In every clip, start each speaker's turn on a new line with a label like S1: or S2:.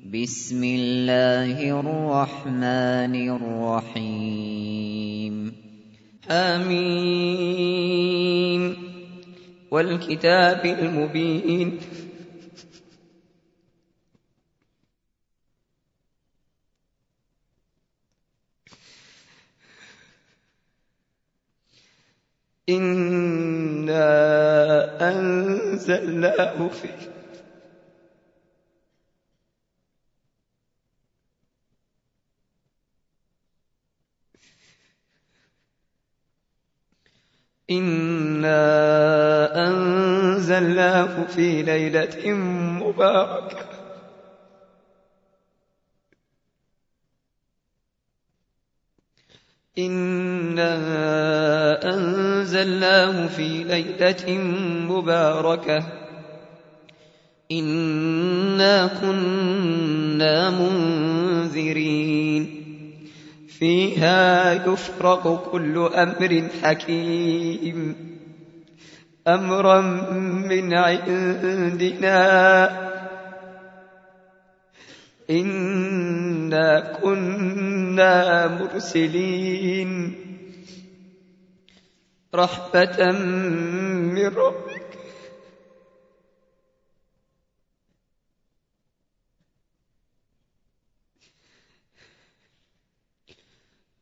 S1: بسم الله الرحمن الرحيم.
S2: حميم والكتاب المبين. إنا أنزلناه في إنا أنزلناه في ليلة مباركة. إنا أنزلناه في ليلة مباركة. إنا كنا منذرين. فيها يفرق كل أمر حكيم. أمرا من عندنا. إنا كنا مرسلين. رحمة من ربك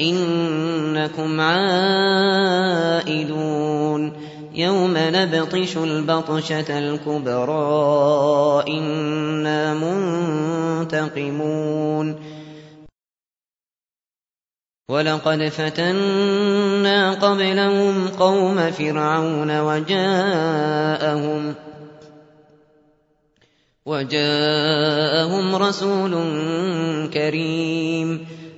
S3: إنكم عائدون. يوم نبطش البطشة الكبرى إنا منتقمون. ولقد فتنا قبلهم قوم فرعون وجاءهم وجاءهم رسول كريم.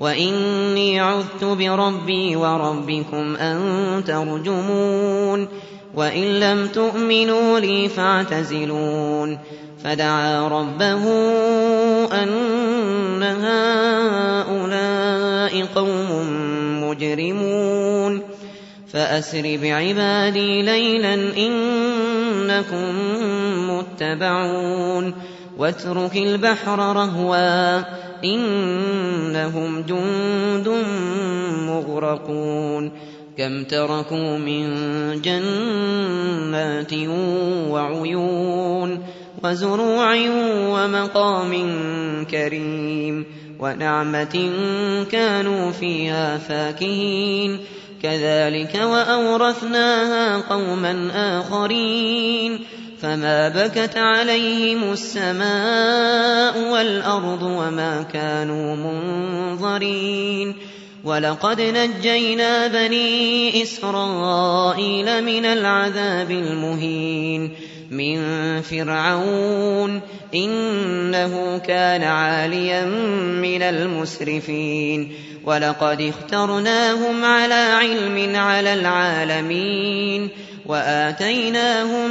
S3: وإني عذت بربي وربكم أن ترجمون وإن لم تؤمنوا لي فاعتزلون فدعا ربه أن هؤلاء قوم مجرمون فأسر بعبادي ليلا إنكم متبعون واترك البحر رهوا إنهم جند مغرقون كم تركوا من جنات وعيون وزروع ومقام كريم ونعمة كانوا فيها فاكهين كذلك وأورثناها قوما آخرين فما بكت عليهم السماء والأرض وما كانوا منظرين ولقد نجينا بني إسرائيل من العذاب المهين من فرعون إنه كان عاليا من المسرفين ولقد اخترناهم على علم على العالمين وآتيناهم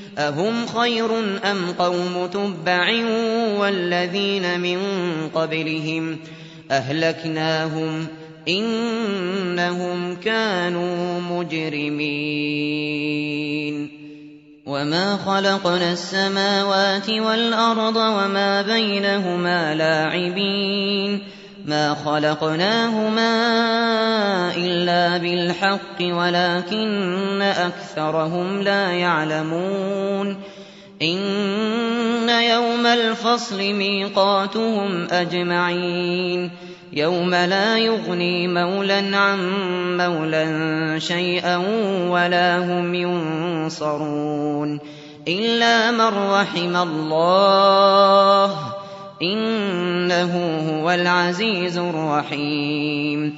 S3: أهم خير أم قوم تبع والذين من قبلهم أهلكناهم إنهم كانوا مجرمين وما خلقنا السماوات والأرض وما بينهما لاعبين ما خلقناهما بالحق ولكن أكثرهم لا يعلمون إن يوم الفصل ميقاتهم أجمعين يوم لا يغني مولا عن مولا شيئا ولا هم ينصرون إلا من رحم الله إنه هو العزيز الرحيم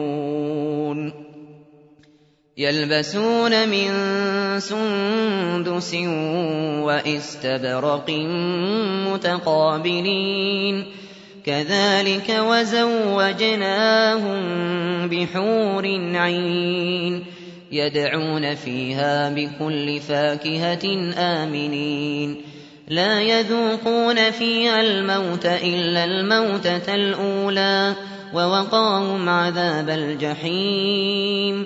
S3: يلبسون من سندس واستبرق متقابلين. كذلك وزوجناهم بحور عين يدعون فيها بكل فاكهة آمنين. لا يذوقون فيها الموت إلا الموتة الأولى ووقاهم عذاب الجحيم.